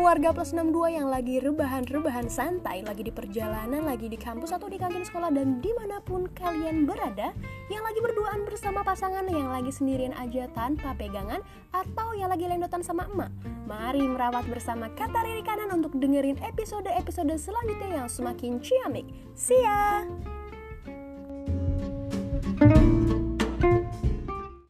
warga plus 62 yang lagi rebahan-rebahan santai, lagi di perjalanan, lagi di kampus atau di kantin sekolah dan di mana pun kalian berada Yang lagi berduaan bersama pasangan, yang lagi sendirian aja tanpa pegangan Atau yang lagi lendotan sama emak Mari merawat bersama kata riri kanan untuk dengerin episode-episode selanjutnya yang semakin ciamik See ya!